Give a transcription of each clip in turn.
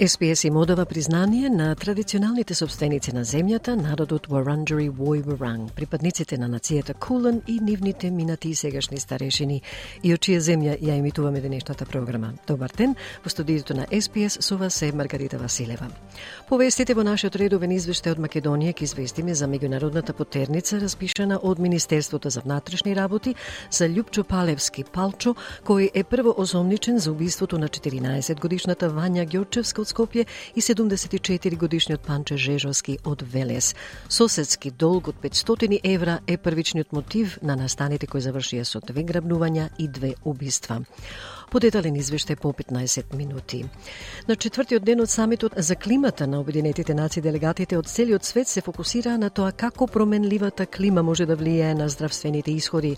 СПС им одава признание на традиционалните собственици на земјата, народот Варанджери Вој Варанг, припадниците на нацијата Кулан и нивните минати и сегашни старешини, и од чија земја ја емитуваме денешната програма. Добар ден, во студиото на СПС со вас е Маргарита Василева. Повестите во нашиот редовен извештај од Македонија ке известиме за меѓународната потерница распишана од Министерството за внатрешни работи за Љупчо Палевски Палчо, кој е прво осомничен за убиството на 14 годишната Вања Ѓорчевска од Скопје и 74 годишниот Панче Жежовски од Велес. Соседски долг од 500 евра е првичниот мотив на настаните кои завршија со две грабнувања и две убиства. Подетален извештај по 15 минути. На четвртиот ден од самитот за климата на Обединетите нации делегатите од целиот свет се фокусираа на тоа како променливата клима може да влијае на здравствените исходи,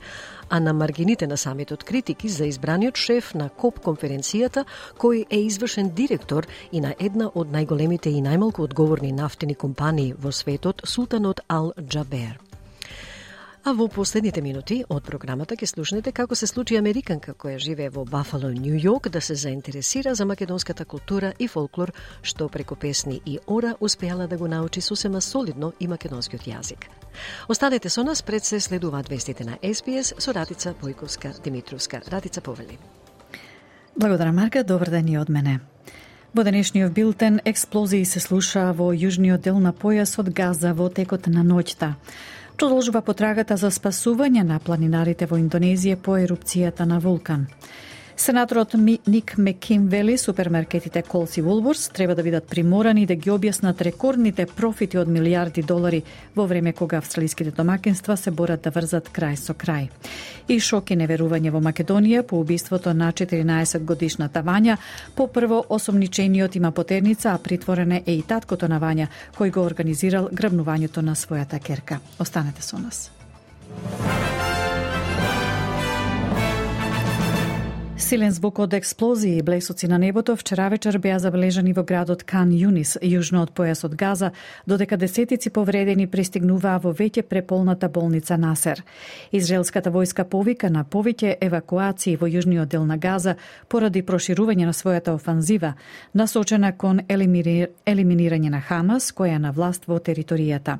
а на маргините на самитот критики за избраниот шеф на КОП конференцијата, кој е извршен директор и на една од најголемите и најмалку одговорни нафтени компании во светот, Султанот Ал Джабер. А во последните минути од програмата ќе слушнете како се случи американка која живее во Бафало, Нью Йорк, да се заинтересира за македонската култура и фолклор, што преку песни и ора успеала да го научи сосема солидно и македонскиот јазик. Останете со нас пред се следуваат вестите на СПС со Ратица Бојковска Димитровска. Ратица повели. Благодарам Марка, добар ден и од мене. Во денешниот билтен експлозии се слуша во јужниот дел на појасот Газа во текот на ноќта. Продолжува потрагата за спасување на планинарите во Индонезија по ерупцијата на вулкан. Сенаторот Ник Мекин вели супермаркетите Колс и Woolworths треба да бидат приморани да ги објаснат рекордните профити од милиарди долари во време кога австралиските домакинства се борат да врзат крај со крај. И шок и неверување во Македонија по убиството на 14 годишната Вања, по прво осомничениот има потерница, а притворене е и таткото на Вања, кој го организирал грабнувањето на својата керка. Останете со нас. Силен звук од експлозии и блесоци на небото вчера вечер беа забележани во градот Кан Юнис, јужно од појасот Газа, додека десетици повредени пристигнуваа во веќе преполната болница Насер. Израелската војска повика на повеќе евакуации во јужниот дел на Газа поради проширување на својата офанзива, насочена кон елиминирање на Хамас, која е на власт во територијата.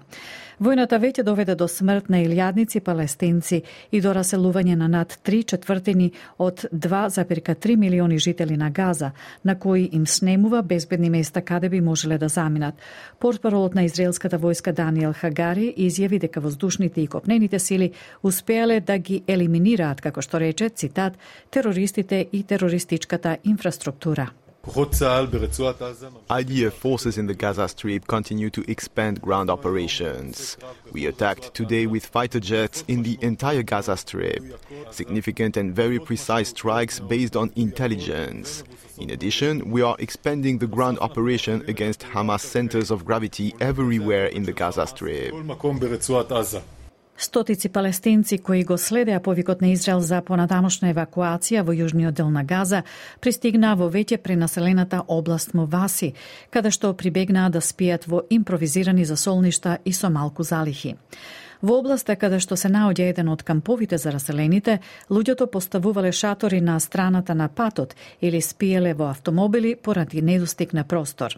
Војната веќе доведе до смрт на илјадници палестинци и до раселување на над 3 четвртини од 2,3 милиони жители на Газа, на кои им снемува безбедни места каде би можеле да заминат. Портпаролот на израелската војска Даниел Хагари изјави дека воздушните и копнените сили успеале да ги елиминираат, како што рече, цитат, терористите и терористичката инфраструктура. IDF forces in the Gaza Strip continue to expand ground operations. We attacked today with fighter jets in the entire Gaza Strip. Significant and very precise strikes based on intelligence. In addition, we are expanding the ground operation against Hamas centers of gravity everywhere in the Gaza Strip. Стотици палестинци кои го следеа повикот на Израел за понатамошна евакуација во јужниот дел на Газа пристигнаа во веќе пренаселената област Моваси, каде што прибегнаа да спијат во импровизирани засолништа и со малку залихи. Во областа каде што се наоѓа еден од камповите за раселените, луѓето поставувале шатори на страната на патот или спиеле во автомобили поради недостиг на простор.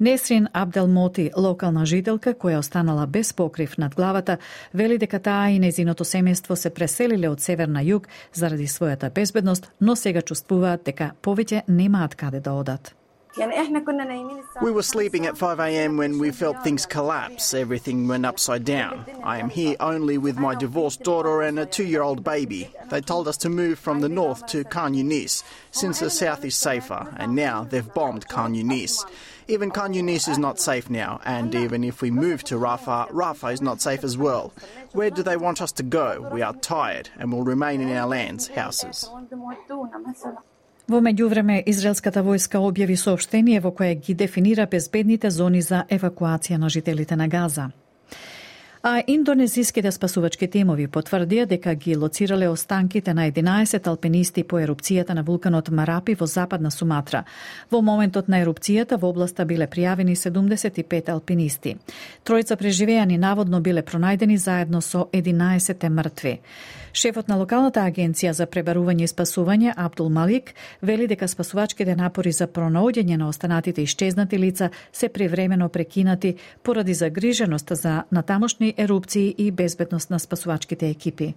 Несрин Абдел Моти, локална жителка која останала без покрив над главата, вели дека таа и незиното семејство се преселиле од север на југ заради својата безбедност, но сега чувствуваат дека повеќе немаат каде да одат. We were sleeping at 5 a.m. when we felt things collapse. Everything went upside down. I am here only with my divorced daughter and a two year old baby. They told us to move from the north to Khan Yunis, since the south is safer, and now they've bombed Khan Yunis. Even Khan Yunis is not safe now, and even if we move to Rafah, Rafah is not safe as well. Where do they want us to go? We are tired and will remain in our lands, houses. Во меѓувреме, израелската војска објави соопштение во кое ги дефинира безбедните зони за евакуација на жителите на Газа. А индонезиските спасувачки тимови потврдија дека ги лоцирале останките на 11 алпинисти по ерупцијата на вулканот Марапи во западна Суматра. Во моментот на ерупцијата во областа биле пријавени 75 алпинисти. Тројца преживеани наводно биле пронајдени заедно со 11 мртви. Шефот на локалната агенција за пребарување и спасување Абдул Малик вели дека спасувачките напори за пронаоѓање на останатите ишчезнати лица се привремено прекинати поради загриженост за натамошни ерупции и безбедност на спасувачките екипи.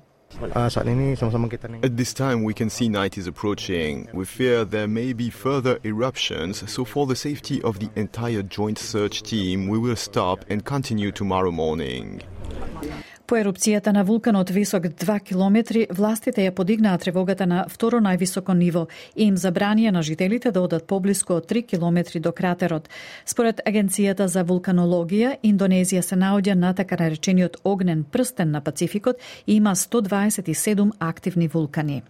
At this time, we can see night is approaching. We fear there may be further eruptions, so for the safety of the entire joint search team, we will stop and continue tomorrow morning. По ерупцијата на вулканот висок 2 километри, властите ја подигнаа тревогата на второ највисоко ниво и им забранија на жителите да одат поблиску од 3 километри до кратерот. Според Агенцијата за вулканологија, Индонезија се наоѓа на така наречениот огнен прстен на Пацификот и има 127 активни вулкани.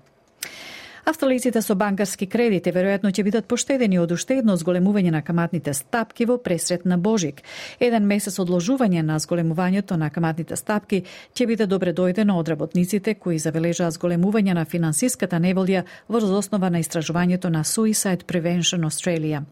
Австралиците со банкарски кредити веројатно ќе бидат поштедени од уште едно зголемување на каматните стапки во пресрет на Божик. Еден месец одложување на зголемувањето на каматните стапки ќе биде добре дојдено од работниците кои забележаа зголемување на финансиската неволја врз основа на истражувањето на Suicide Prevention Australia.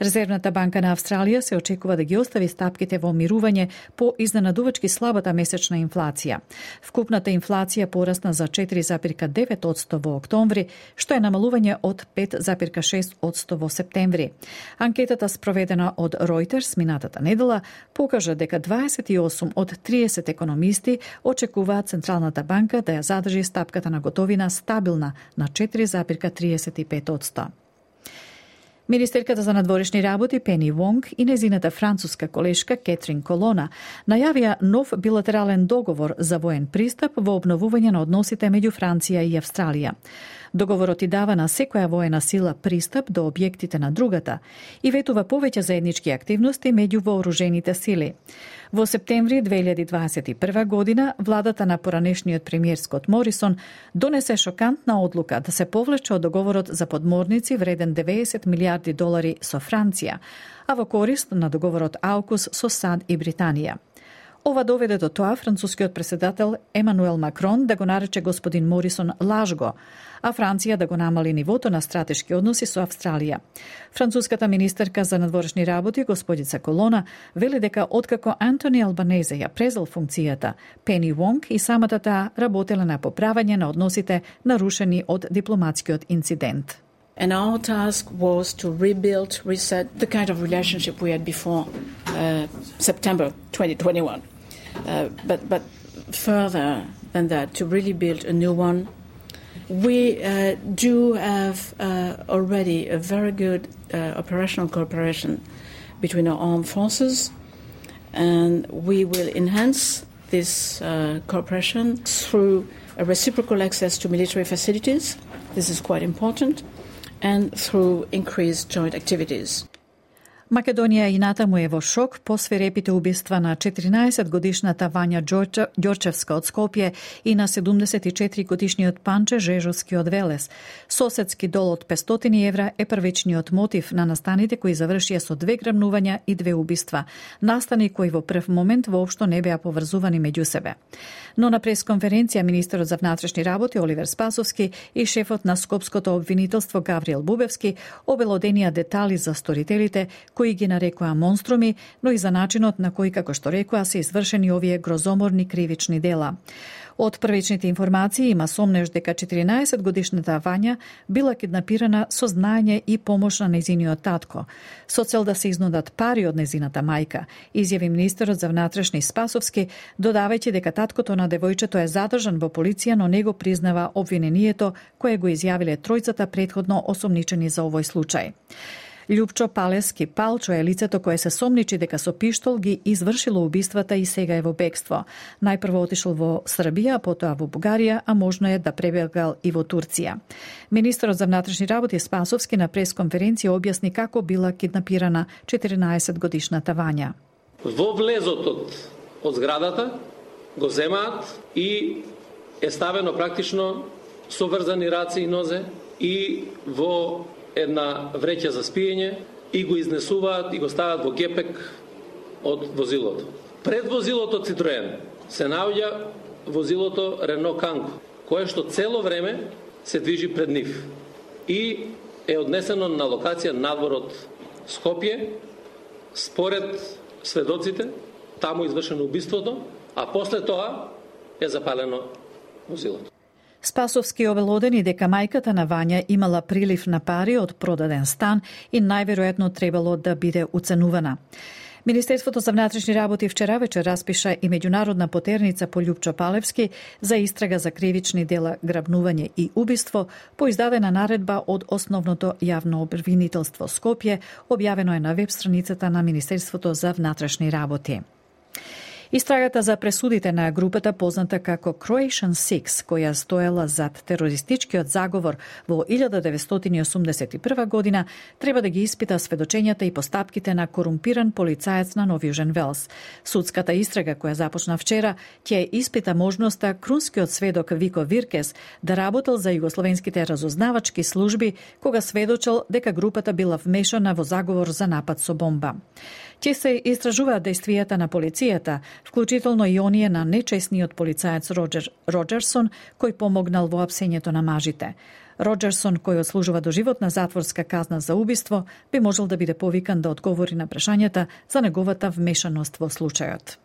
Резервната банка на Австралија се очекува да ги остави стапките во мирување по изненадувачки слабата месечна инфлација. Вкупната инфлација порасна за 4,9% во октомври, што е намалување од 5,6% во септември. Анкетата спроведена од Reuters минатата недела покажа дека 28 од 30 економисти очекуваат Централната банка да ја задржи стапката на готовина стабилна на 4,35%. Министерката за надворешни работи Пени Вонг и незината француска колешка Кетрин Колона најавија нов билатерален договор за воен пристап во обновување на односите меѓу Франција и Австралија. Договорот и дава на секоја воена сила пристап до објектите на другата и ветува повеќе заеднички активности меѓу вооружените сили. Во септември 2021 година, владата на поранешниот премиер Скот Морисон донесе шокантна одлука да се повлече од договорот за подморници вреден 90 милиарди долари со Франција, а во корист на договорот Аукус со САД и Британија. Ова доведе до тоа францускиот председател Емануел Макрон да го нарече господин Морисон лажго, а Франција да го намали нивото на стратешки односи со Австралија. Француската министерка за надворешни работи, господица Колона, вели дека откако Антони Албанезе ја презел функцијата, Пени Вонг и самата таа работела на поправање на односите нарушени од дипломатскиот инцидент. And our task was to rebuild, reset the kind of relationship we had before uh, September 2021. Uh, but, but further than that, to really build a new one. We uh, do have uh, already a very good uh, operational cooperation between our armed forces, and we will enhance this uh, cooperation through a reciprocal access to military facilities. This is quite important, and through increased joint activities. Македонија и натаму е во шок по свирепите убиства на 14 годишната Вања Ѓорчевска од Скопје и на 74 годишниот Панче Жежовски од Велес. Соседски дол од 500 евра е првичниот мотив на настаните кои завршија со две грамнувања и две убиства. Настани кои во прв момент воопшто не беа поврзувани меѓу себе. Но на пресконференција министерот за внатрешни работи Оливер Спасовски и шефот на Скопското обвинителство Гавриел Бубевски обелоденија детали за сторителите кои ги нарекоа монструми, но и за начинот на кој, како што рекоа, се извршени овие грозоморни кривични дела. Од првичните информации има сомнеж дека 14 годишната Вања била киднапирана со знаење и помош на незиниот татко, со цел да се изнудат пари од незината мајка, изјави министерот за внатрешни Спасовски, додавајќи дека таткото на девојчето е задржан во полиција, но него признава обвинението кое го изјавиле тројцата предходно осомничени за овој случај. Лјупчо Палески Палчо е лицето кое се сомничи дека со пиштол ги извршило убиствата и сега е во бегство. Најпрво отишол во Србија, потоа во Бугарија, а можно е да пребегал и во Турција. Министерот за внатрешни работи Спасовски на пресконференција објасни како била киднапирана 14 годишната Вања. Во влезотот од зградата го земаат и е ставено практично со врзани раце и нозе и во една вреќа за спиење и го изнесуваат и го стават во гепек од возилото. Пред возилото Citroen се наоѓа возилото Renault Kangoo, кое што цело време се движи пред нив и е однесено на локација надвор од Скопје, според сведоците, таму извршено убиството, а после тоа е запалено возилото. Спасовски обелодени дека мајката на Вања имала прилив на пари од продаден стан и најверојатно требало да биде уценувана. Министерството за внатрешни работи вчера вечер распиша и меѓународна потерница по Љупчо Палевски за истрага за кривични дела грабнување и убиство по издадена наредба од Основното јавно обвинителство Скопје, објавено е на веб страницата на Министерството за внатрешни работи. Истрагата за пресудите на групата позната како Croatian Six, која стоела зад терористичкиот заговор во 1981 година, треба да ги испита сведочењата и постапките на корумпиран полицаец на Нов Јужен Велс. Судската истрага која започна вчера ќе испита можноста крунскиот сведок Вико Виркес да работел за југословенските разузнавачки служби кога сведочел дека групата била вмешана во заговор за напад со бомба. Ќе се истражуваат действијата на полицијата, вклучително и оние на нечесниот полицаец Роджер Роджерсон, кој помогнал во апсењето на мажите. Роджерсон, кој одслужува доживотна затворска казна за убиство, би можел да биде повикан да одговори на прашањата за неговата вмешаност во случајот.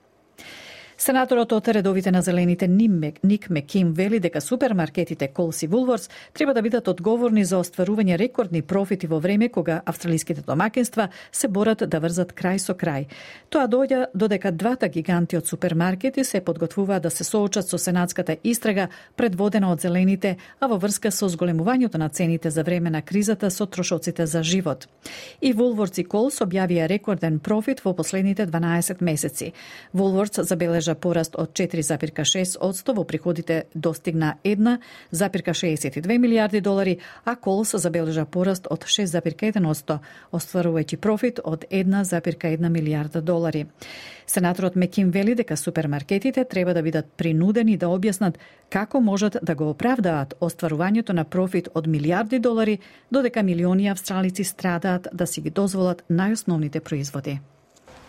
Сенаторот од редовите на зелените Ник Меким вели дека супермаркетите Колс и Вулворс треба да бидат одговорни за остварување рекордни профити во време кога австралиските домакинства се борат да врзат крај со крај. Тоа доаѓа додека двата гиганти од супермаркети се подготвуваат да се соочат со сенатската истрага предводена од зелените, а во врска со зголемувањето на цените за време на кризата со трошоците за живот. И Вулворс и Колс објавија рекорден профит во последните 12 месеци. Вулворс забележа забележа пораст од 4,6% во приходите достигна 1,62 милиарди долари, а Колс забележа пораст од 6,1%, остварувајќи профит од 1,1 милиарда долари. Сенаторот Мекин вели дека супермаркетите треба да бидат принудени да објаснат како можат да го оправдаат остварувањето на профит од милиарди долари, додека милиони австралици страдаат да си ги дозволат најосновните производи.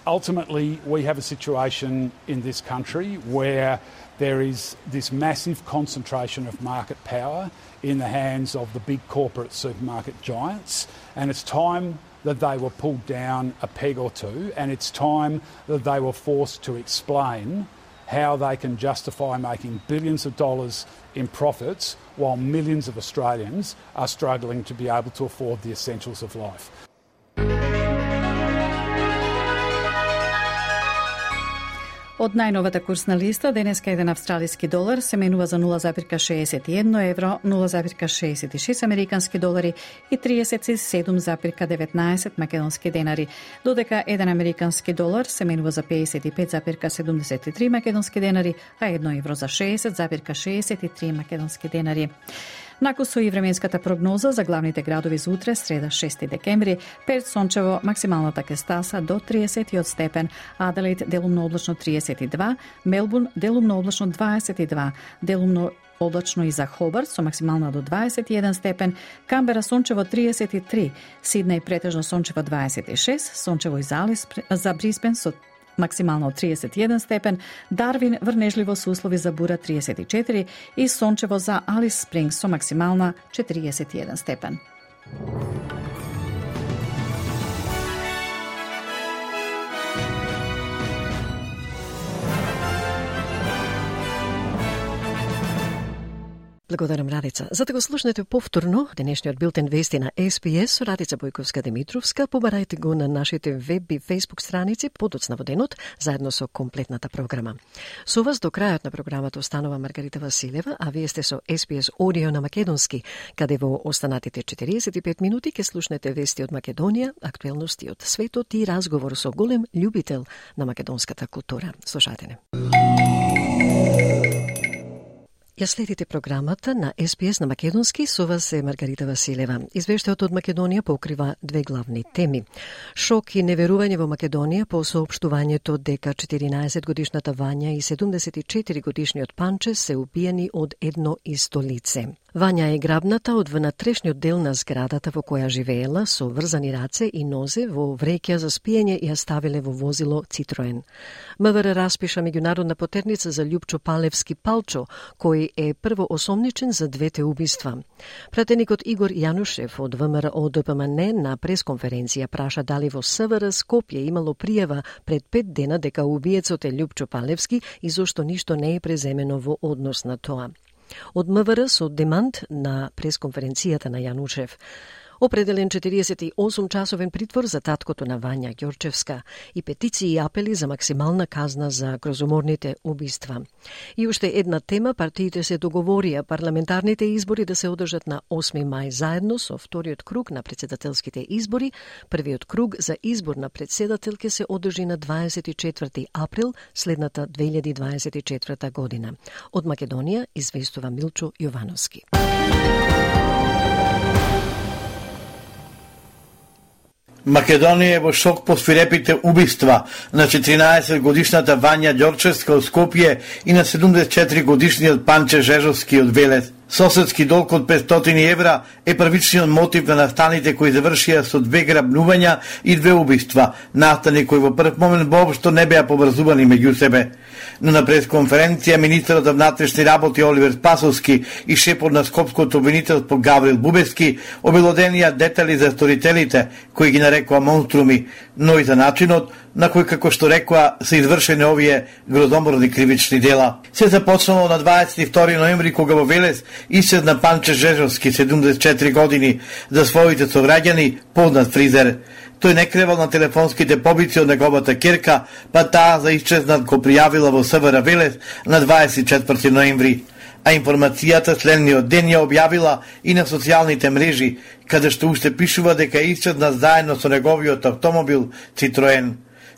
Ultimately, we have a situation in this country where there is this massive concentration of market power in the hands of the big corporate supermarket giants, and it's time that they were pulled down a peg or two, and it's time that they were forced to explain how they can justify making billions of dollars in profits while millions of Australians are struggling to be able to afford the essentials of life. Од најновата курсна листа, денеска еден австралиски долар се менува за 0,61 евро, 0,66 американски долари и 37,19 македонски денари, додека еден американски долар се менува за 55,73 македонски денари, а едно евро за 60,63 македонски денари. Нако со и временската прогноза за главните градови за утре, среда 6 декември, Перт сончево максималната кестаса до 30 степен, Аделаид делумно облачно 32, Мелбурн делумно облачно 22, делумно облачно и за Хобарт со максимална до 21 степен, Камбера сончево 33, Сиднеј претежно сончево 26, сончево и за, за Брисбен со максимално 31 степен, Дарвин врнежливо со услови за бура 34 и сончево за Алис Спрингс со максимална 41 степен. Благодарам, Радица. За да го слушнете повторно денешниот билтен вести на СПС. со Радица Бојковска Димитровска, побарајте го на нашите веб и фейсбук страници подоцна во денот, заедно со комплетната програма. Со вас до крајот на програмата останува Маргарита Василева, а вие сте со СПС Одио на Македонски, каде во останатите 45 минути ќе слушнете вести од Македонија, актуелности од светот и разговор со голем љубител на македонската култура. Слушате не. Ја следите програмата на СПС на Македонски, со вас е Маргарита Василева. Извештајот од Македонија покрива две главни теми. Шок и неверување во Македонија по соопштувањето дека 14 годишната Вања и 74 годишниот Панче се убиени од едно исто лице. Вања е грабната од внатрешниот дел на зградата во која живеела со врзани раце и нозе во вреќа за спиење и ја ставиле во возило Цитроен. МВР распиша меѓународна потерница за Љупчо Палевски Палчо, кој е прво осомничен за двете убиства. Пратеникот Игор Јанушев од ВМРО ДПМН на пресконференција праша дали во СВР Скопје имало пријава пред пет дена дека убиецот е Љупчо Палевски и зошто ништо не е преземено во однос на тоа. Од МВР со демант на пресконференцијата на Јанушев определен 48 часовен притвор за таткото на Вања Ѓорчевска и петиции и апели за максимална казна за грозоморните убиства. И уште една тема, партиите се договорија парламентарните избори да се одржат на 8 мај заедно со вториот круг на председателските избори. Првиот круг за избор на председател ќе се одржи на 24 април следната 2024 година. Од Македонија известува Милчо Јовановски. Македонија е во шок по свирепите убиства на 14 годишната Вања Ѓорчевска од Скопје и на 74 годишниот Панче Жежовски од Велес. Соседски долг од 500 евра е првичниот мотив на настаните кои завршија со две грабнувања и две убиства, настани кои во прв момент воопшто не беа поврзувани меѓу себе. Но на пресконференција министерот за внатрешни работи Оливер Спасовски и шепот на Скопското обвинителство Гаврил Бубески обелоденија детали за сторителите кои ги нарекува монструми, но и за начинот на кој, како што рекоа, се извршени овие градоморни кривични дела. Се започнало на 22 ноември, кога во Велес исчезна Панче Жежовски, 74 години, за своите сограѓани, познат фризер. Тој не кревал на телефонските побици од неговата керка, па таа за исчезнат го пријавила во СВР Велес на 24 ноември а информацијата следниот ден ја објавила и на социјалните мрежи, каде што уште пишува дека е исчезна заедно со неговиот автомобил Citroen.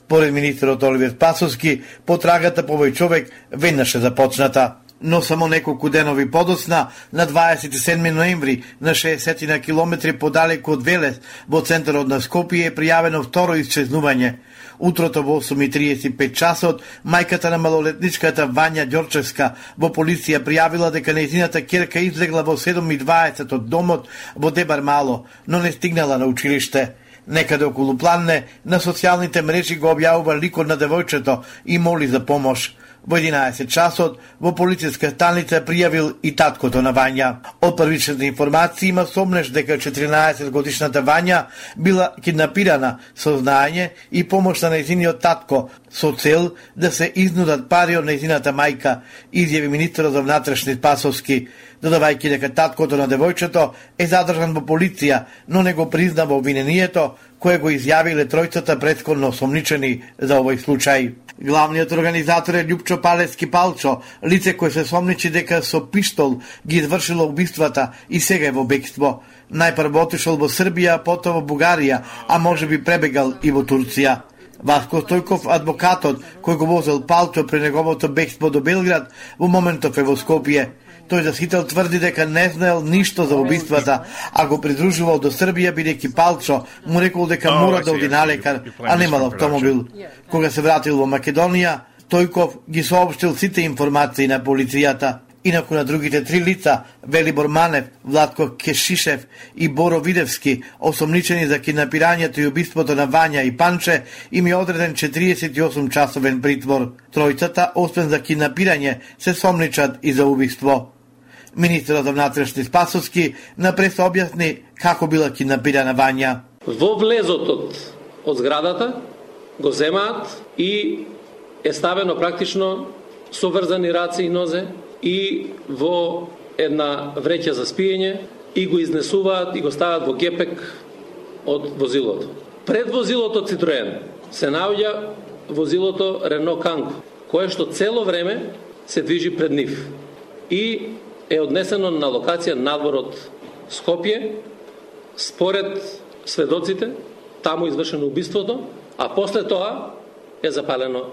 Поред министерот Оливер Пасовски, потрагата по овој човек веднаш е започната. Но само неколку денови подоцна, на 27 ноември, на 60 на километри подалеку од Велес, во центарот на Скопје е пријавено второ исчезнување. Утрото во 8.35 часот, мајката на малолетничката Вања Ѓорчевска во полиција пријавила дека нејзината керка излегла во 7.20 од домот во Дебар Мало, но не стигнала на училиште. Некаде околу Планне, на социјалните мрежи го објавува ликот на девојчето и моли за помош. Во 11 часот во полициска станица пријавил и таткото на Вања. Од првичните информации има сомнеш дека 14 годишната Вања била киднапирана со знаење и помош на нејзиниот татко со цел да се изнудат пари од нејзината мајка, изјави министерот за внатрешни пасовски додавајќи дека таткото на девојчето е задржан во полиција, но не го признава обвинението кое го изјавиле тројцата предходно сомничени за овој случај. Главниот организатор е Љупчо Палески Палчо, лице кој се сомничи дека со пиштол ги извршило убиствата и сега е во бегство. Најпрво отишол во Србија, потоа во Бугарија, а може би пребегал и во Турција. Васко Стојков, адвокатот кој го возел Палчо при неговото бегство до Белград, во моментов е во Скопје. Тој за сител тврди дека не знаел ништо за убиствата, а го придружувал до Србија бидејќи Палчо му рекол дека мора да оди на лекар, а немал автомобил. Кога се вратил во Македонија, Тојков ги соопштил сите информации на полицијата. Инаку на другите три лица, Велибор Манев, Владко Кешишев и Боро Видевски, осомничени за киднапирањето и убиството на Вања и Панче, им е одреден 48 часовен притвор. Тројцата, освен за киднапирање, се сомничат и за убиство. Министерот за внатрешни Спасовски на прес објасни како била киднапирана Вања. Во влезот од, од зградата го земаат и е ставено практично со врзани раце и нозе и во една вреќа за спиење и го изнесуваат и го стават во гепек од возилото. Пред возилото Цитроен се наоѓа возилото Рено Канко, кое што цело време се движи пред нив. И е однесено на локација надвор од Скопје, според сведоците, таму извршено убиството, а после тоа е запалено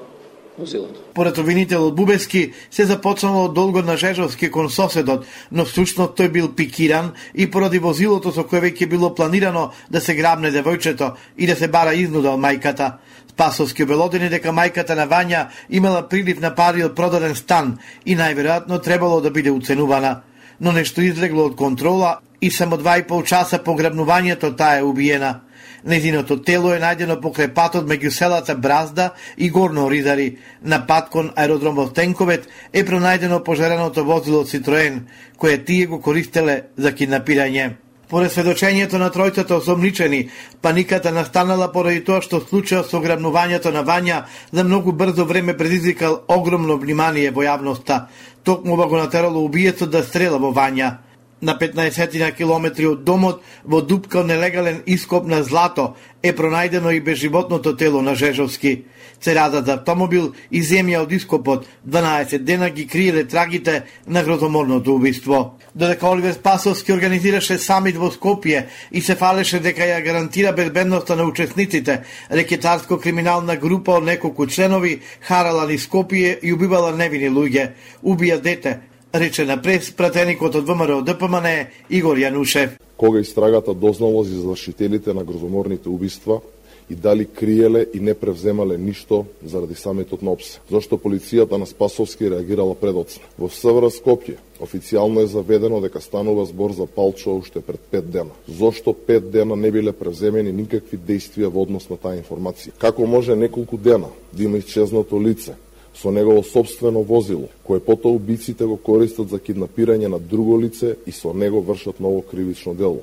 возилото. Поред обвинителот Бубески се започнало долго на Жежовски кон соседот, но всушност тој бил пикиран и поради возилото со кое веќе било планирано да се грабне девојчето и да се бара изнуда од мајката. Спасовски обелодени дека мајката на Вања имала прилив на пари од продаден стан и најверојатно требало да биде уценувана. но нешто излегло од контрола и само два и пол часа по грабнувањето таа е убиена. Незиното тело е најдено покрај патот меѓу селата Бразда и Горно Ридари. На пат кон аеродромот Тенковет е пронајдено пожареното возило Цитроен, кое тие го користеле за киднапирање. Поред сведочењето на тројцата осомничени, паниката настанала поради тоа што случајот со ограбнувањето на Вања за многу брзо време предизвикал огромно внимание во јавноста. Токму го натерало убиецот да стрела во Вања на 15 на километри од домот во дупка нелегален ископ на злато е пронајдено и безживотното тело на Жежовски. Церадата за автомобил и земја од ископот 12 дена ги криеле трагите на грозоморното убиство. Додека Оливер Спасовски организираше самит во Скопје и се фалеше дека ја гарантира безбедноста на учесниците, рекетарско-криминална група од неколку членови харала ни Скопје и убивала невини луѓе. Убија дете, рече на прес пратеникот од ВМРО ДПМН Игор Јанушев. Кога истрагата дознало за извршителите на грозоморните убиства и дали криеле и не превземале ништо заради саметот на ОПСЕ. Зошто полицијата на Спасовски реагирала предоцна. Во СВР Скопје официјално е заведено дека станува збор за палчо уште пред 5 дена. Зошто 5 дена не биле превземени никакви действија во однос на таа информација? Како може неколку дена да има исчезнато лице со негово собствено возило, кое потоа убиците го користат за киднапирање на друго лице и со него вршат ново кривично дело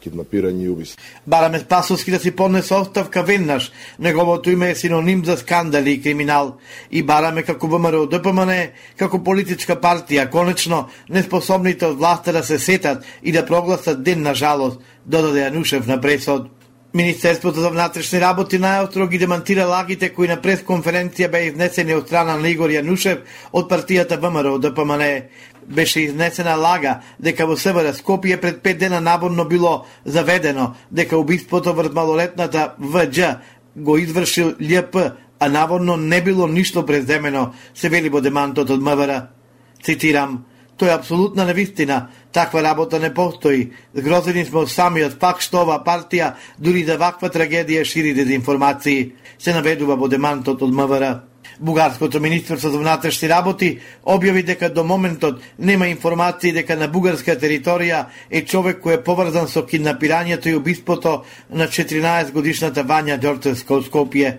киднапирање и убиство. Бараме Спасовски да си поднесе оставка веднаш. Неговото име е синоним за скандали и криминал. И бараме како ВМРО ДПМН, како политичка партија, конечно, неспособните од власта да се сетат и да прогласат ден на жалост, додаде Јанушев на пресод. Министерството за внатрешни работи најотро ги демантира лагите кои на пресконференција беа изнесени од страна на Игор Јанушев од партијата ВМРО ДПМН. Беше изнесена лага дека во СВР Скопје пред пет дена наборно било заведено дека убиството врз малолетната ВД го извршил љП, а наводно не било ништо преземено, се вели во демантот од МВР. Цитирам, Тоа е апсолутна невистина. Таква работа не постои. Згрозени сме од самиот факт што ова партија дури да ваква трагедија шири дезинформации. Се наведува во демантот од МВР. Бугарското Министерство за внатрешни работи објави дека до моментот нема информации дека на бугарска територија е човек кој е поврзан со киднапирањето и убиството на 14 годишната Вања Ѓорчевска од Скопје.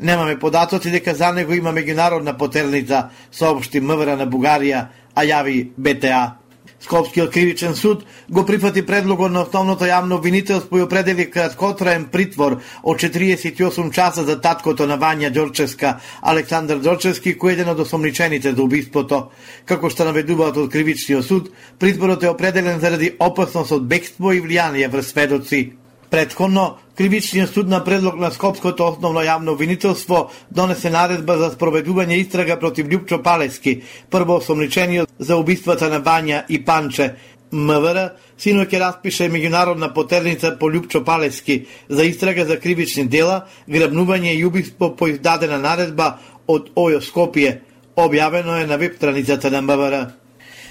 Немаме податоци дека за него има меѓународна потерница, соопшти МВР на Бугарија, а јави БТА. Скопскиот кривичен суд го прифати предлогот на основното јавно обвинителство и определи краткотраен притвор од 48 часа за таткото на Вања Ѓорчевска, Александар Ѓорчевски, кој е еден од осомничените за убиството. Како што наведуваат од кривичниот суд, притворот е определен заради опасност од бегство и влијание врз сведоци. Предходно, Кривичниот суд на предлог на Скопското основно јавно обвинителство донесе наредба за спроведување истрага против Љупчо Палески, прво осомничениот за убиствата на Вања и Панче. МВР сино ќе распише меѓународна потерница по Љупчо Палески за истрага за кривични дела, грабнување и убиство по издадена наредба од ОЈО Скопје. Објавено е на веб страницата на МВР.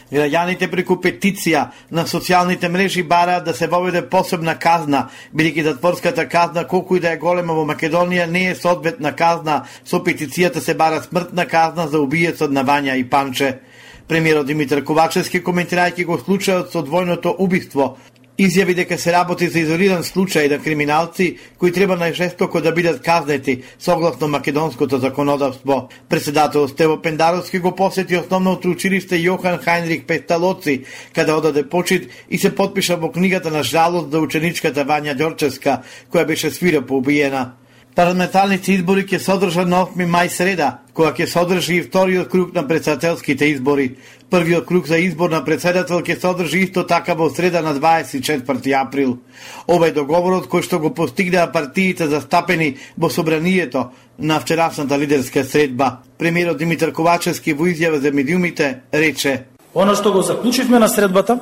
Граѓаните преку петиција на социјалните мрежи бараат да се воведе посебна казна, бидејќи затворската казна колку и да е голема во Македонија не е соодветна казна, со петицијата се бара смртна казна за убиецот на Вања и Панче. Премиерот Димитар Ковачевски коментирајќи го случајот со двојното убиство изјави дека се работи за изолиран случај на криминалци кои треба најжестоко да бидат казнети согласно македонското законодавство. Председател Стево Пендаровски го посети основното училиште Јохан Хайнрих Песталоци, каде одаде почит и се подпиша во книгата на жалост за ученичката Вања Ѓорчевска, која беше свирепо убиена. Парламентарните избори ќе содржат на 8 мај среда, кога ќе содржи и вториот круг на председателските избори. Првиот круг за избор на председател ќе содржи исто така во среда на 24 април. Ова е договорот кој што го постигнаа партиите застапени во собранието на вчерашната лидерска средба. Премиерот Димитар Ковачевски во изјава за медиумите рече: Оно што го заклучивме на средбата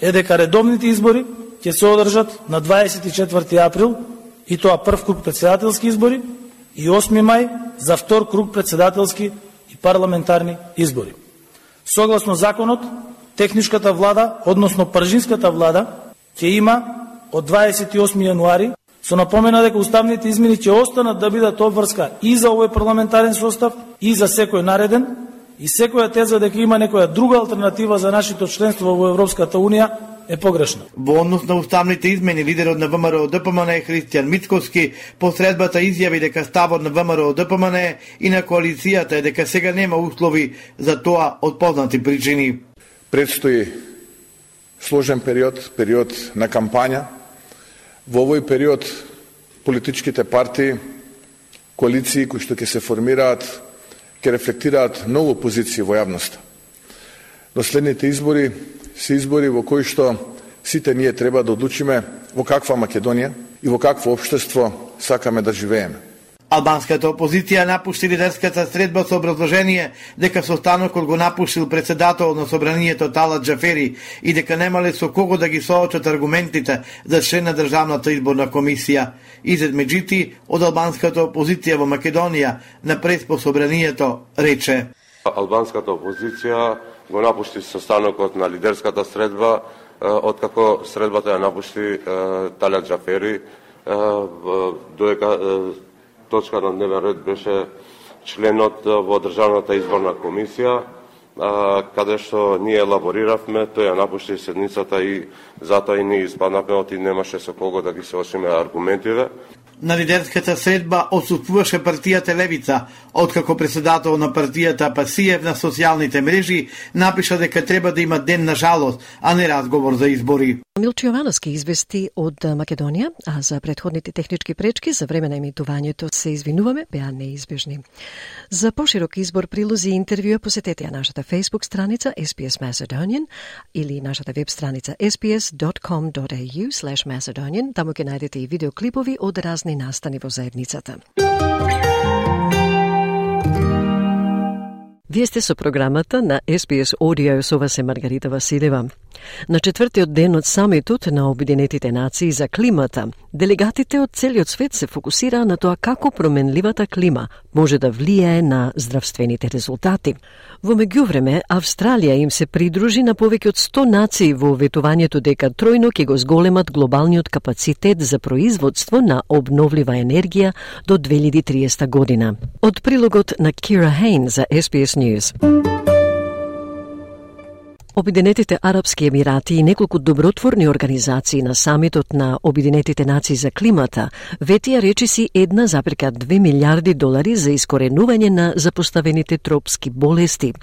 е дека редовните избори ќе се одржат на 24 април и тоа прв круг председателски избори и 8 мај за втор круг председателски и парламентарни избори. Согласно законот, техничката влада, односно пржинската влада, ќе има од 28 јануари со напомена дека уставните измени ќе останат да бидат обврска и за овој парламентарен состав и за секој нареден и секоја теза дека има некоја друга алтернатива за нашето членство во Европската Унија е погрешна. Во однос на уставните измени, лидерот на ВМРО ДПМН е Христијан Мицковски по средбата изјави дека ставот на ВМРО ДПМН и на коалицијата е дека сега нема услови за тоа од познати причини. Предстои сложен период, период на кампања. Во овој период политичките партии, коалиции кои што ќе се формираат, ќе рефлектираат многу позиции во јавноста. Но следните избори се избори во кои што сите ние треба да одлучиме во каква Македонија и во какво општество сакаме да живееме. Албанската опозиција напушти лидерската средба со образложение дека состанокот го напуштил председател на собранието Тала Джафери и дека немале со кого да ги соочат аргументите за член на Државната изборна комисија. Изед Меджити од албанската опозиција во Македонија на прес по собранието рече Албанската опозиција го напушти состанокот на лидерската средба откако средбата ја напушти Таля Джафери додека точка на дневен ред беше членот во Државната изборна комисија, каде што ние елабориравме, тој ја напушти седницата и затоа и ние испаднавме од и немаше со кого да ги се ошиме аргументиве. На лидерската средба отсутствуваше партијата Левица, откако председател на партијата Пасиев на социјалните мрежи напиша дека треба да има ден на жалост, а не разговор за избори. Милчо Јовановски извести од Македонија, а за предходните технички пречки за време на емитувањето се извинуваме, беа неизбежни. За поширок избор прилози и интервјуа посетете ја нашата Facebook страница SPS Macedonian или нашата веб страница sps.com.au Macedonian. Таму ќе најдете и видеоклипови од разни настани во заедницата. Вие сте со програмата на SBS Audio со вас е Маргарита Василева. На четвртиот ден од самитот на Обединетите нации за климата, делегатите од целиот свет се фокусираа на тоа како променливата клима може да влијае на здравствените резултати. Во меѓувреме, Австралија им се придружи на повеќе од 100 нации во ветувањето дека тројно ќе го зголемат глобалниот капацитет за производство на обновлива енергија до 2030 година. Од прилогот на Кира Хейн за SBS News. Обединетите Арапски Емирати и неколку добротворни организации на самитот на Обединетите нации за климата ветија речиси 1,2 милиарди долари за искоренување на запоставените тропски болести.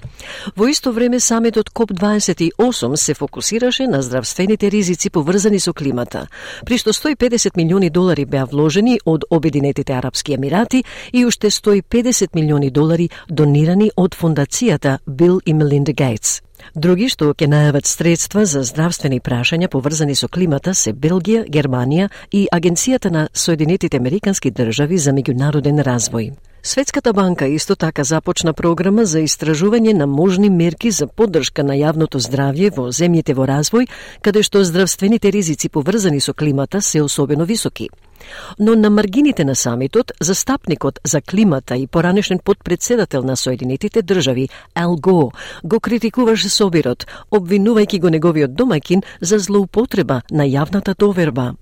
Во исто време самитот КОП-28 се фокусираше на здравствените ризици поврзани со климата, при што 150 милиони долари беа вложени од Обединетите Арапски Емирати и уште 150 милиони долари донирани од фондацијата Бил и Мелинда Гейтс. Други што ќе најават средства за здравствени прашања поврзани со климата се Белгија, Германија и Агенцијата на Соединетите Американски држави за меѓународен развој. Светската банка исто така започна програма за истражување на можни мерки за поддршка на јавното здравје во земјите во развој, каде што здравствените ризици поврзани со климата се особено високи. Но на маргините на самитот, застапникот за климата и поранешен подпредседател на Соединетите држави, Ал Го, го критикуваше Собирот, обвинувајќи го неговиот домаќин за злоупотреба на јавната доверба.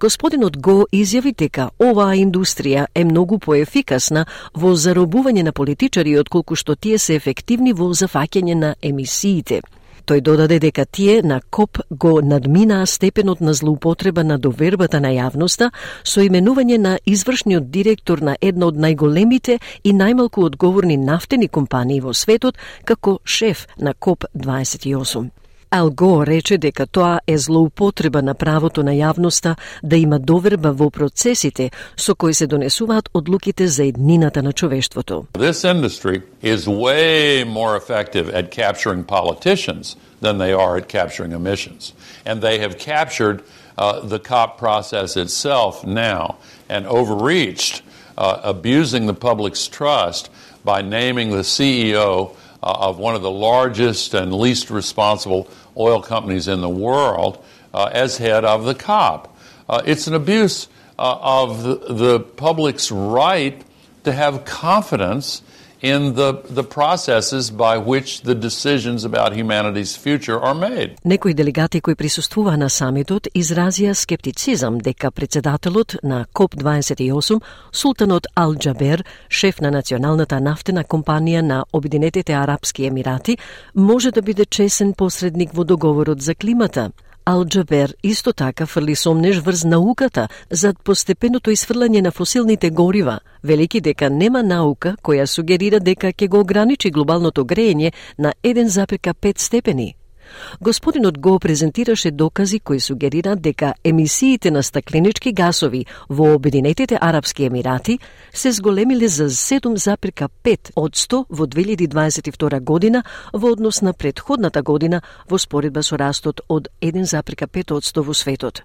Господинот Го изјави дека оваа индустрија е многу поефикасна во заробување на политичари отколку што тие се ефективни во зафаќање на емисиите. Тој додаде дека тие на КОП го надминаа степенот на злоупотреба на довербата на јавноста со именување на извршниот директор на една од најголемите и најмалку одговорни нафтени компании во светот како шеф на КОП 28. Ал Го рече дека тоа е злоупотреба на правото на јавноста да има доверба во процесите со кои се донесуваат одлуките за еднината на човештвото. This industry is way more effective at capturing politicians than they are at capturing emissions. And they have captured uh, the COP process itself now and overreached, uh, abusing the public's trust by naming the CEO uh, of one of the largest and least responsible oil companies in the world uh, as head of the COP. Uh, it's an abuse uh, of the, the, public's right to have confidence in the, the processes by which the decisions about humanity's future are made. Некои делегати кои присуствуваа на самитот изразија скептицизам дека председателот на КОП-28, султанот Ал Джабер, шеф на националната нафтена компанија на Обединетите Арапски Емирати, може да биде чесен посредник во договорот за климата. Ал Джабер исто така фрли сомнеж врз науката за постепеното исфрлање на фосилните горива, велики дека нема наука која сугерира дека ќе го ограничи глобалното греење на 1,5 степени. Господинот го презентираше докази кои сугерираат дека емисиите на стакленички гасови во Обединетите Арапски Емирати се зголемиле за 7,5 од 100 во 2022 година во однос на предходната година во споредба со растот од 1,5 од 100 во светот.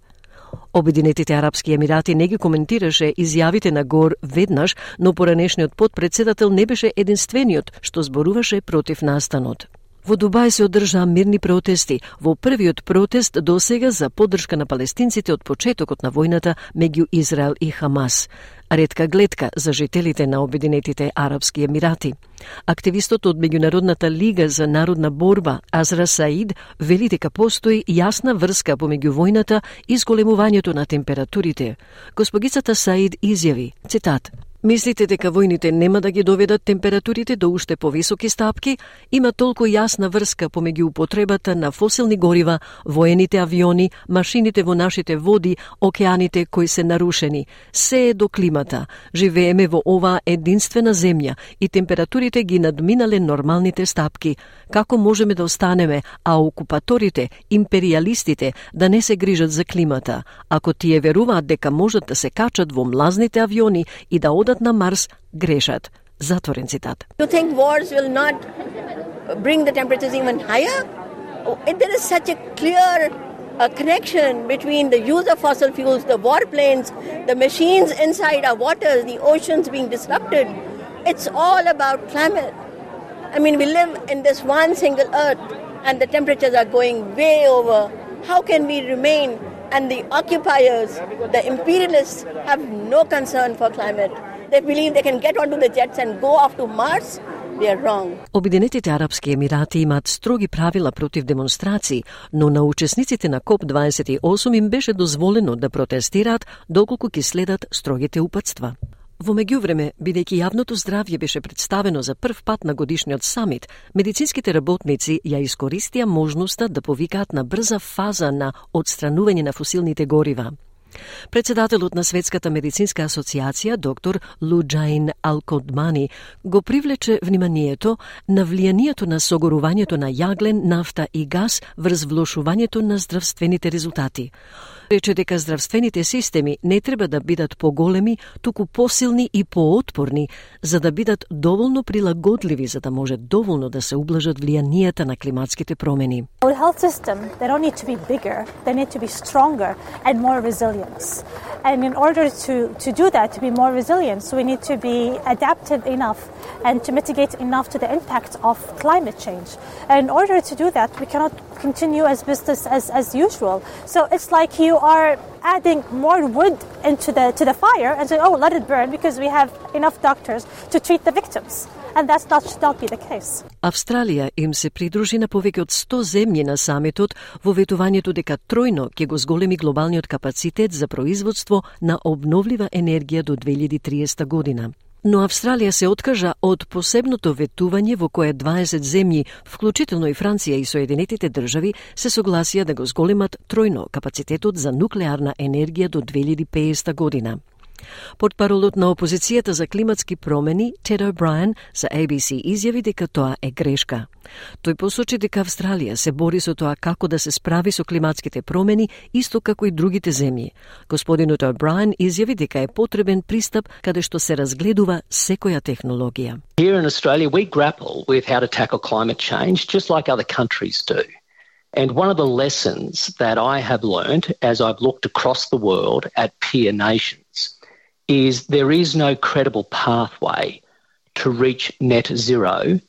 Обединетите Арапски Емирати не ги коментираше изјавите на Гор веднаш, но поранешниот подпредседател не беше единствениот што зборуваше против настанот. Во Дубај се одржаа мирни протести, во првиот протест до сега за поддршка на палестинците од почетокот на војната меѓу Израел и Хамас. Редка гледка за жителите на Обединетите Арабски Емирати. Активистот од Меѓународната лига за народна борба Азра Саид вели дека постои јасна врска помеѓу војната и зголемувањето на температурите. Госпогицата Саид изјави, цитат, Мислите дека војните нема да ги доведат температурите до уште повисоки стапки? Има толку јасна врска помеѓу употребата на фосилни горива, воените авиони, машините во нашите води, океаните кои се нарушени. Се е до климата. Живееме во оваа единствена земја и температурите ги надминале нормалните стапки. Како можеме да останеме, а окупаторите, империалистите да не се грижат за климата? Ако тие веруваат дека можат да се качат во млазните авиони и да одат на Марс грешат. Затворен цитат. You think wars will not bring the temperatures even higher? There is such a clear a connection between the use of fossil fuels, the warplanes, the machines inside our waters, the oceans being disrupted. It's all about climate. I mean, we live in this one single earth and the temperatures are going way over. How can we remain? And the occupiers, the imperialists, have no concern for climate. They believe they can get onto the jets and go off to Mars. They are wrong. Обединетите Арапски Емирати имаат строги правила против демонстрации, но на учесниците на КОП-28 им беше дозволено да протестираат доколку ќе следат строгите упатства. Во меѓувреме, бидејќи јавното здравје беше представено за прв пат на годишниот самит, медицинските работници ја искористија можноста да повикаат на брза фаза на одстранување на фосилните горива. Председателот на Светската медицинска асоциација, доктор Луджаин Алкодмани, го привлече вниманието на влијанието на согорувањето на јаглен, нафта и газ врз влошувањето на здравствените резултати. Рече дека здравствените системи не треба да бидат поголеми, туку посилни и поотпорни, за да бидат доволно прилагодливи за да може доволно да се ублажат влијанијата на климатските промени. Our health system, they don't need to be bigger, they need to be stronger and more resilient. And in order to, to do that, to be more resilient, so we need to be adapted enough and to mitigate enough to the impact of climate change. And in order to do that, we cannot continue as business as, as usual. So it's like you are adding more wood into the to the fire and say, oh, let it burn because we have enough doctors to treat the victims. And that's not should not be the case. Австралија им се придружи на повеќе од 100 земји на самитот во ветувањето дека тројно ќе го зголеми глобалниот капацитет за производство на обновлива енергија до 2030 година Но Австралија се откажа од посебното ветување во кое 20 земји, вклучително и Франција и Соединетите држави, се согласија да го зголемат тројно капацитетот за нуклеарна енергија до 2050 година. Портпаролот на опозицијата за климатски промени, Тед О'Брајан, за ABC изјави дека тоа е грешка. Тој посочи дека Австралија се бори со тоа како да се справи со климатските промени, исто како и другите земји. Господинот О'Брајан изјави дека е потребен пристап каде што се разгледува секоја технологија. Here in Australia, we grapple with how to tackle climate change just like other countries do. And one of the lessons that I have learned as I've looked across the world at peer nations is there is no credible pathway to reach net zero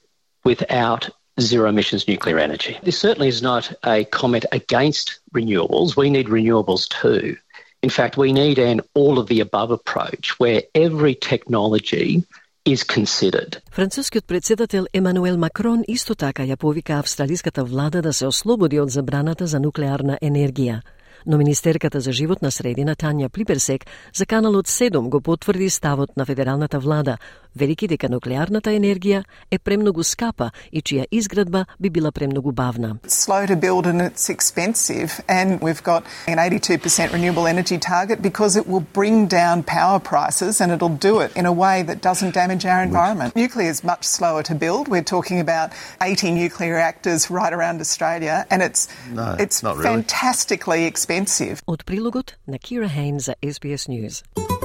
without zero emissions nuclear energy. This certainly is not a comment against renewables. We need renewables too. In fact, we need an all of the above approach where every technology is considered. Францускиот председател Емануел Макрон исто така ја повика австралиската влада да се ослободи од забраната за нуклеарна енергија Но Министерката за животна средина Тања Плиперсек за каналот 7 го потврди ставот на федералната влада, велики дека нуклеарната енергија е премногу скапа и чија изградба би била премногу бавна. Slow to build and it's expensive and we've got an 82% renewable energy target because it will bring down power prices and it'll do it in a way that doesn't damage our environment. Nuclear is much slower to build. We're talking about 80 nuclear reactors right around Australia and it's No, it's not really. fantastically expensive. Од прилогот на Кира Хейн за SBS News.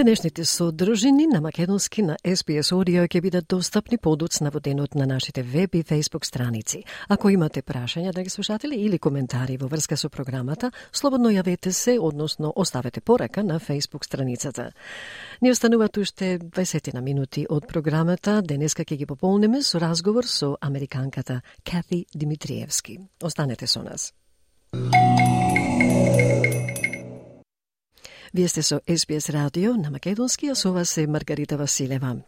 Денешните содржини на македонски на SBS Audio ќе бидат достапни подоцна во денот на нашите веб и Facebook страници. Ако имате прашања, драги слушатели, или коментари во врска со програмата, слободно јавете се, односно оставете порака на Facebook страницата. Ни остануваат уште 20 на минути од програмата. Денеска ќе ги пополниме со разговор со американката Кати Димитриевски. Останете со нас. Вие сте со SBS радио на Македонски, а со вас е Маргарита Василева.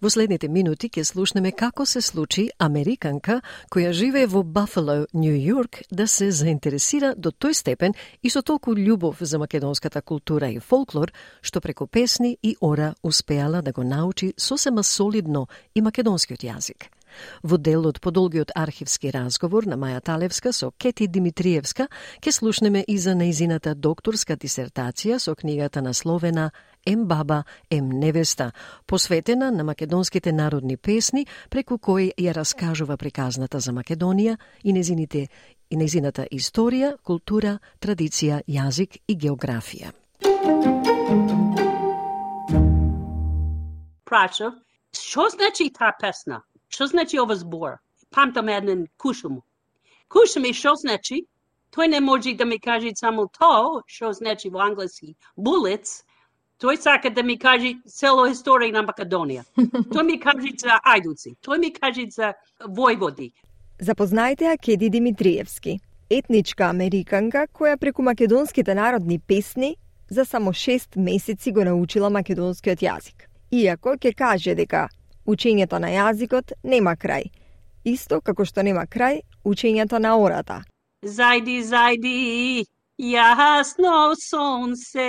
Во следните минути ќе слушнеме како се случи Американка која живее во Бафало, Нью Йорк, да се заинтересира до тој степен и со толку љубов за македонската култура и фолклор, што преку песни и ора успеала да го научи сосема солидно и македонскиот јазик. Во дел од подолгиот архивски разговор на Маја Талевска со Кети Димитриевска ќе слушнеме и за неизината докторска дисертација со книгата насловена Ем баба, ем невеста, посветена на македонските народни песни, преку кои ја раскажува приказната за Македонија и незините и незината историја, култура, традиција, јазик и географија. Прачо, што значи таа песна? Што значи ова збор? Памтам еден кушум. Кушум и што значи? Тој не може да ми каже само то, што значи во англиски bullets, тој сака да ми каже цело историја на Македонија. тој ми каже за ајдуци, тој ми каже за војводи. Запознајте ја Кеди Димитриевски, етничка американка која преку македонските народни песни за само 6 месеци го научила македонскиот јазик. Иако ќе каже дека учењето на јазикот нема крај, исто како што нема крај учењето на ората. Зајди, зајди, јасно сонце,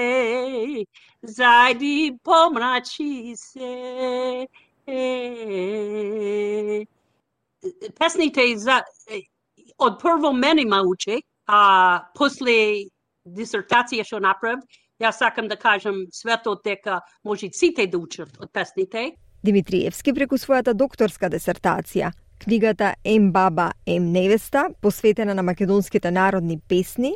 зајди помрачи се. Е, Песните за од прво мене ма уче, а после дисертација што направив, јас сакам да кажам светот дека може сите да учат од песните. Димитриевски преку својата докторска десертација, книгата Ем баба, ем невеста, посветена на македонските народни песни,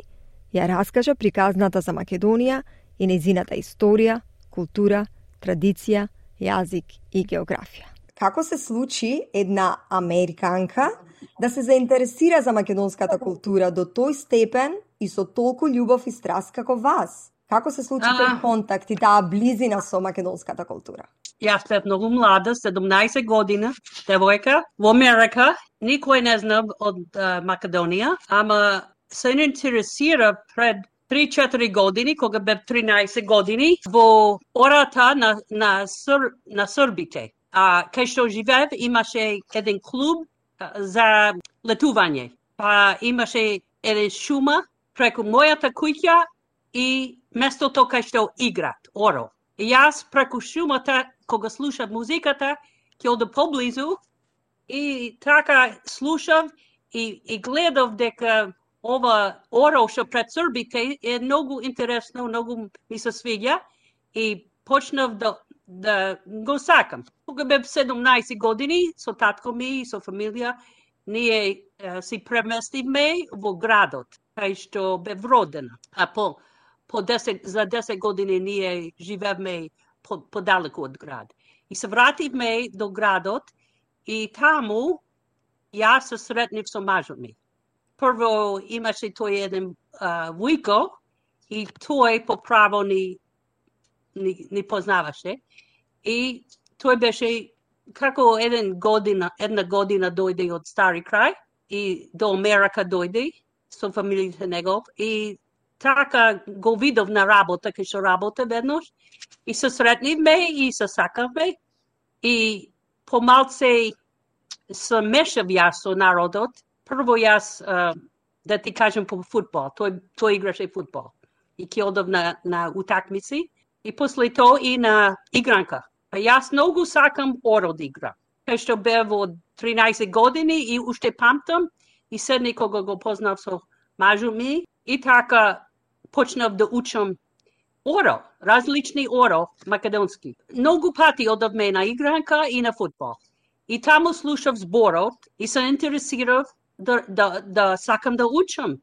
ја раскажа приказната за Македонија и незината историја, култура, традиција, јазик и географија. Како се случи една американка да се заинтересира за македонската култура до тој степен и со толку љубов и страст како вас? Како се случи тој контакт и таа близина со македонската култура? Јас бев многу млада, 17 година, девојка, во Америка. Никој не знам од а, Македонија, ама се интересира пред 3-4 години, кога бев 13 години, во ората на, на, Ср, на Србите. А кај што живеев имаше еден клуб за летување. Па имаше еден шума преку мојата куќа и местото кај што играт, оро. И јас преку шумата, кога слушам музиката, ќе ода поблизу и така слушав и, и гледав дека ова оро што пред Србите е многу интересно, многу ми се свиѓа и почнав да да го сакам. Кога бев 17 години со татко ми и со фамилија, ние е, си преместивме во градот, кај што бев родена. А по по 10 за 10 години ние живеевме по, подалеку од град. И се вративме до градот и таму јас се сретнив со мажот ми. Прво имаше тој еден а, вујко и тој по право ни, ни, ни познаваше. И тој беше како еден година, една година дојде од Стари крај и до Америка дојде со фамилијата негов и така го видов на работа, кај што работа веднаш, и се сретнивме и се сакавме, и помалце се мешав јас со народот. Прво јас, да ти кажем, по футбол, тој, тој играше футбол. И ке одов на, на утакмици, и после тоа и на игранка. А јас многу сакам оро да игра. Кај што бев од 13 години и уште памтам, и се некога го познав со мажу ми, и така почнав да учам оро, различни оро македонски. Многу пати одавме на игранка и на футбол. И таму слушав зборот и се интересирав да, да, да сакам да учам.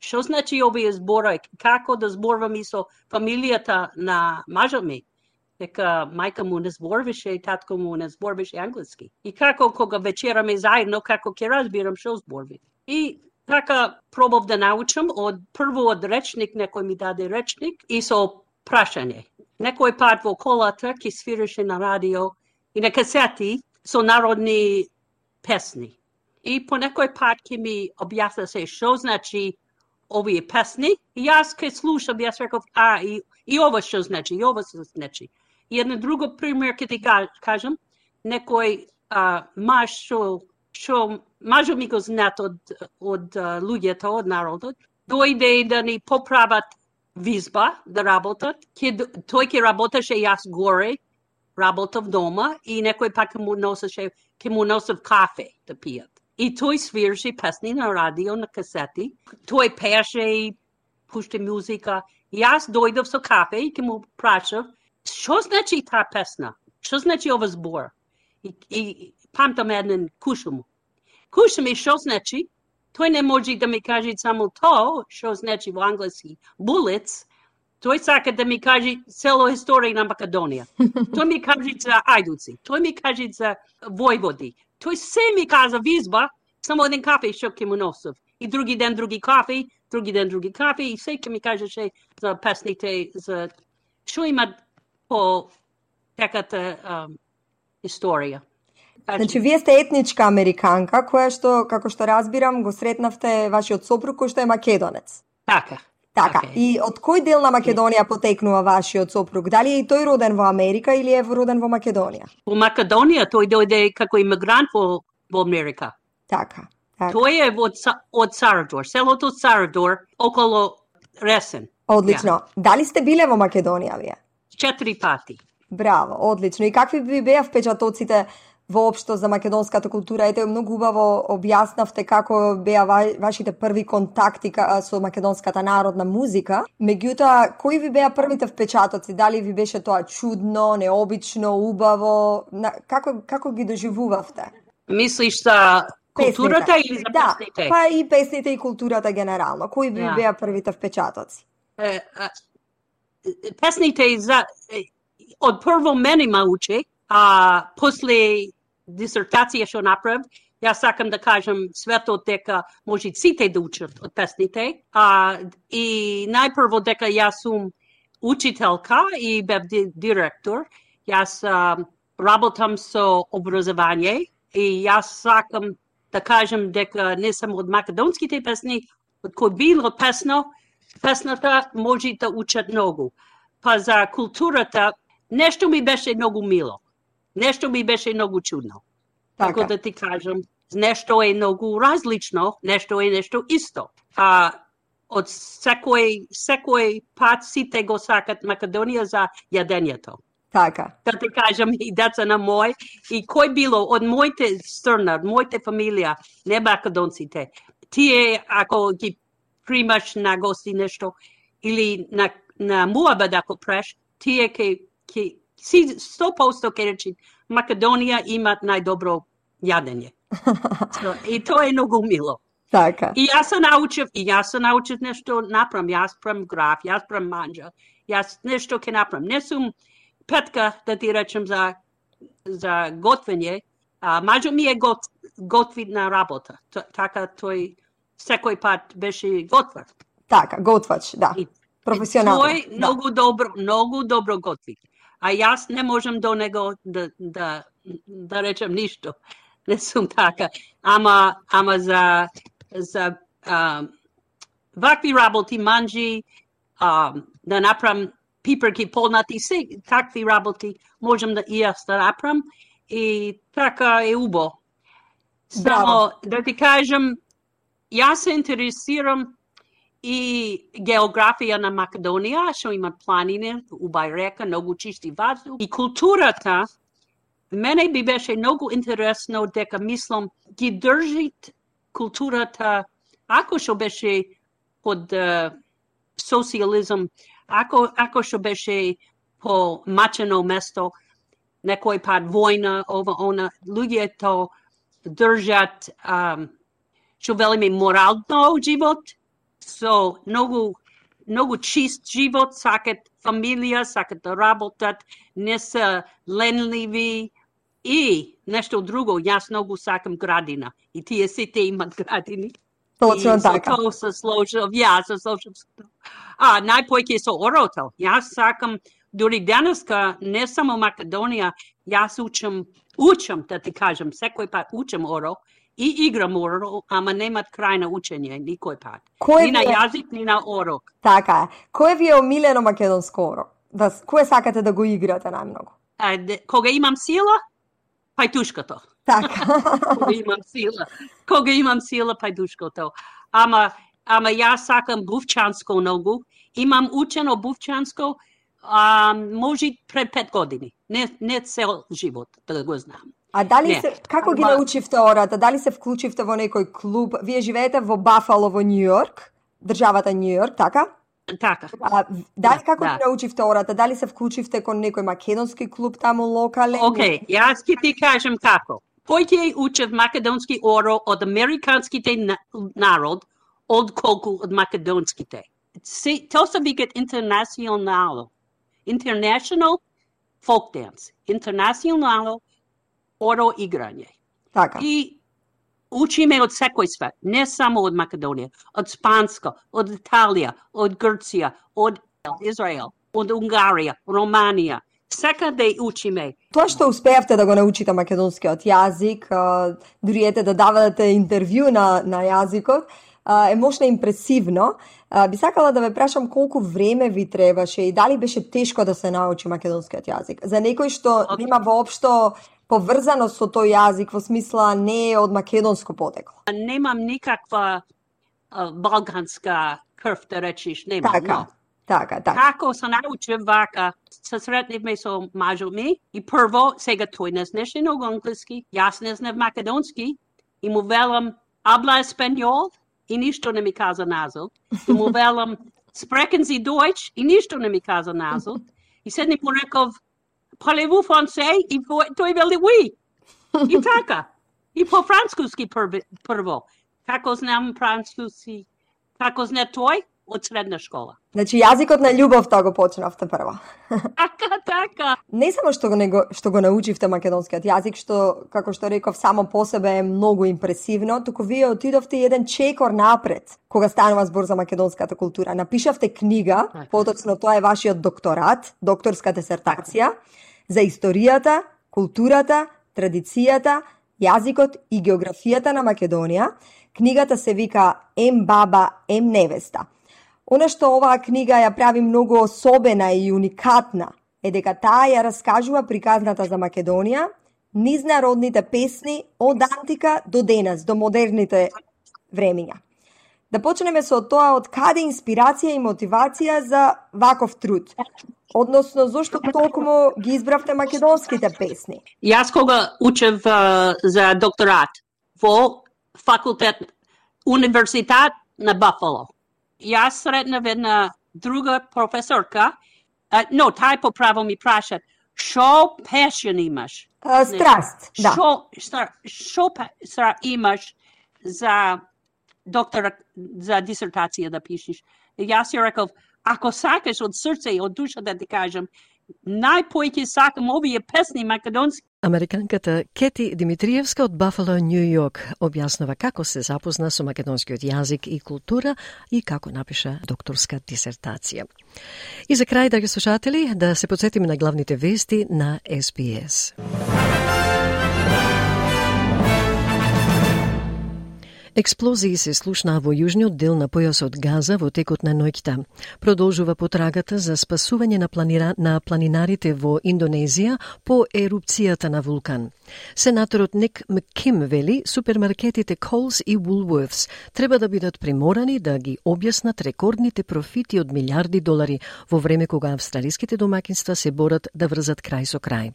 Што значи овие збора? Како да зборвам и со фамилијата на мажот ми? Дека мајка му не зборвеше и татко му не зборвеше англиски. И како кога вечераме заедно, како ќе разбирам што зборви. И така пробав да научам од прво од речник, некој ми даде речник и со прашање. Некој пат во колата ки свиреше на радио и на касети со народни песни. И по некој пат ки ми објасна се што значи овие песни, и јас ке слушам, јас реков, а, и, и ова што значи, и ова што значи. И едно друго пример ке ти кажам, некој а, маж што што мажо ми го знат од, од луѓето, од народот, дојде да ни поправат визба да работат. Ке, тој ке работеше јас горе, работав дома и некој пак му носеше, ке му носев кафе да пијат. И тој свирше песни на радио, на касети. Тој пеше и пуште музика. Јас дојдов со кафе и ке му прашав, што значи таа песна? Што значи ова збор? И, и памтам еден кушум. Кушум и што значи? Тој не може да ми каже само то, што значи во англиски bullets, Тој сака да ми каже цело историја на Македонија. Тој ми каже за ајдуци. Тој ми каже за војводи. Тој се ми каза визба, само еден кафе што ќе му носив. И други ден други кафе, други ден други кафе, и се ќе ми кажеше за песните, за што има по теката um, историја. Значи, вие сте етничка американка, која што, како што разбирам, го сретнавте вашиот сопруг, кој што е македонец. Така. Така, okay. и од кој дел на Македонија потекнува вашиот сопруг? Дали е и тој роден во Америка или е роден во Македонија? Во Македонија тој дојде како имигрант во, во Америка. Така. така. Тој е од, од Сарадор, селото Сарадор, околу Ресен. Одлично. Yeah. Дали сте биле во Македонија вие? Четири пати. Браво, одлично. И какви би беа впечатоците воопшто за македонската култура. Ете, многу убаво објаснавте како беа вашите први контакти со македонската народна музика. Меѓутоа, кои ви беа првите впечатоци? Дали ви беше тоа чудно, необично, убаво? Како, како ги доживувавте? Мислиш за културата или за да, песните? па и песните и културата генерално. Кои ви да. беа првите впечатоци? Е, песните за од прво мене ма уче, а после дисертација што направив, јас сакам да кажам светот дека може сите да учат од песните. А, и најпрво дека јас сум учителка и бев директор. Јас а, работам со образование и јас сакам да кажам дека не само од македонските песни, од кој било песно, песната може да учат многу. Па за културата, нешто ми беше многу мило. Нешто ми беше многу чудно. Така. Како да ти кажам, нешто е многу различно, нешто е нешто исто. А од секој, секој пат сите го сакат Македонија за јадењето. Така. Да ти кажам и деца на мој, и кој било од моите страна, од моите фамилија, не македонците, тие ако ги примаш на гости нешто, или на, на муабад ако преш, тие ке, ке си 100% ке речи Македонија имат најдобро јадење. so, и тоа е многу мило. Така. И јас се научив, и јас се научив нешто направам, јас прем граф, јас прем манџа, јас нешто ке направам. Не сум петка, да ти речем, за, за готвење, а мајџо ми е гот, готвина работа. Така тој секој пат беше готвар. Така, готвач, да. И, Професионално. Тој да. многу добро, многу добро готви а јас не можам до него да, да, да речем ништо. Не сум така. Ама, ама за, за а, вакви работи, манджи, а, да направам пиперки полнати, се такви работи можам да и јас да направам и така е убо. Само да ти кажам, јас се интересирам и географија на Македонија, што има планини, убај река, многу чисти ваздух. И културата, мене би беше многу интересно дека мислам ги држит културата, ако што беше под uh, социализм, ако, ако што беше по мачено место, некој пат војна, ова, она, луѓето држат, um, што велиме, морално живот, со многу многу чист живот, сакат фамилија, сакат да работат, не се ленливи и нешто друго, јас многу сакам градина и тие сите имат градини. Точно и така. Со тоа се сложил, ја се сложил. А, најпојќе со орото. Јас сакам, дури денеска, не само Македонија, јас учам, учам, да ти кажам, секој пат учам оро, и играм оро, ама немат крај на учење никој пат. Кој ни на јазик, ни на орок. Така е. Кој ви е омилено македонско оро? Да, кое сакате да го играте најмногу? Кога имам сила, пајтушкото. Така. кога имам сила. Кога имам сила, пајдушкото. Ама, ама јас сакам бувчанско многу. Имам учено бувчанско, а, може пред пет години. Не, не цел живот, да го знам. А дали Не. се како ги Ама- научивте ората? Дали се вклучивте во некој клуб? Вие живеете во Бафало во Нью Йорк, државата Нью Йорк, така? Така. А, дали Да, како да. ги научивте ората? Дали се вклучивте кон некој македонски клуб таму локален? Океј, јас ќе ти кажам како. Поќе учев македонски оро од американските на- народ, од колку од македонските. Се, то се викат интернационално. International folk dance. Интернационално оро играње. Така. И учиме од секој свет, не само од Македонија, од Спанско, од Италија, од Грција, од Израел, од Унгарија, Романија. Секаде учиме. Тоа што успеавте да го научите македонскиот јазик, дури ете да давате интервју на, на јазикот, е мощно импресивно. Би сакала да ве прашам колку време ви требаше и дали беше тешко да се научи македонскиот јазик? За некој што нема воопшто поврзано со тој јазик, во смисла не е од македонско потекло. Немам никаква а, балканска крв, да речиш, немам. Така, но. така, така. Како се научив вака, се сретнивме со мажот ми и прво, сега тој не знаеше многу англиски, јас не знав македонски и му велам абла еспанјол и ништо не ми каза назад. И му велам спрекен си дојч и ништо не ми каза назад. И седни му реков Parlez-vous français? И по- тој вели oui. И така. И по француски прво. Како знам француски? Како зна тој? Од средна школа. Значи јазикот на љубовта го почнавте прво. Така, така. Не само што го, него, што го научивте македонскиот јазик, што, како што реков, само по себе е многу импресивно, туку вие отидовте еден чекор напред, кога станува збор за македонската култура. Напишавте книга, поточно тоа е вашиот докторат, докторска десертација, за историјата, културата, традицијата, јазикот и географијата на Македонија. Книгата се вика Ем баба, ем невеста. Она што оваа книга ја прави многу особена и уникатна е дека таа ја раскажува приказната за Македонија, низ народните песни од антика до денес, до модерните времиња. Да почнеме со тоа од каде инспирација и мотивација за ваков труд. Односно, зошто толкому ги избравте македонските песни? Јас кога учев а, за докторат во факултет Универзитет на Бафало. Јас сретнав една друга професорка, а, но тај поправо ми прашат, шо пешен имаш? А, страст, да. Шо, стар- шо пе- стар- имаш за доктора, за дисертација да пишеш? Јас ја реков, ако сакаш од срце и од душа да ти кажам, најпојќе сакам овие песни македонски Американката Кети Димитриевска од Бафало, Нью Йорк, објаснува како се запозна со македонскиот јазик и култура и како напиша докторска дисертација. И за крај, драги слушатели, да се подсетиме на главните вести на SBS. Експлозии се слушнаа во јужниот дел на појасот Газа во текот на ноќта. Продолжува потрагата за спасување на, планира... на планинарите во Индонезија по ерупцијата на вулкан. Сенаторот Ник Мким вели супермаркетите Coles и Woolworths треба да бидат приморани да ги објаснат рекордните профити од милиарди долари во време кога австралиските домакинства се борат да врзат крај со крај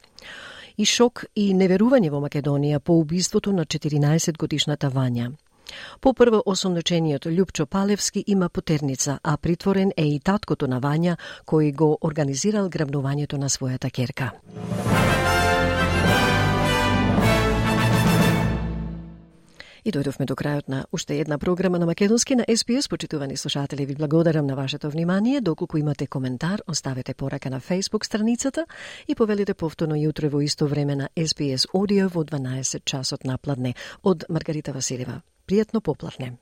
и шок и неверување во Македонија по убиството на 14 годишната Вања. По прво осомночениот Лјупчо Палевски има потерница, а притворен е и таткото на Вања, кој го организирал грабнувањето на својата керка. И дојдовме до крајот на уште една програма на Македонски на СПС. Почитувани слушатели, ви благодарам на вашето внимание. Доколку имате коментар, оставете порака на Facebook страницата и повелите повторно јутро во исто време на СПС Audio во 12 часот на пладне. Од Маргарита Василева. Пријатно попладне.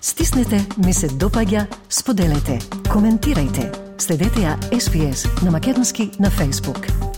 Стиснете, ми се допаѓа, споделете, коментирајте. Следете ја SPS на Македонски на Facebook.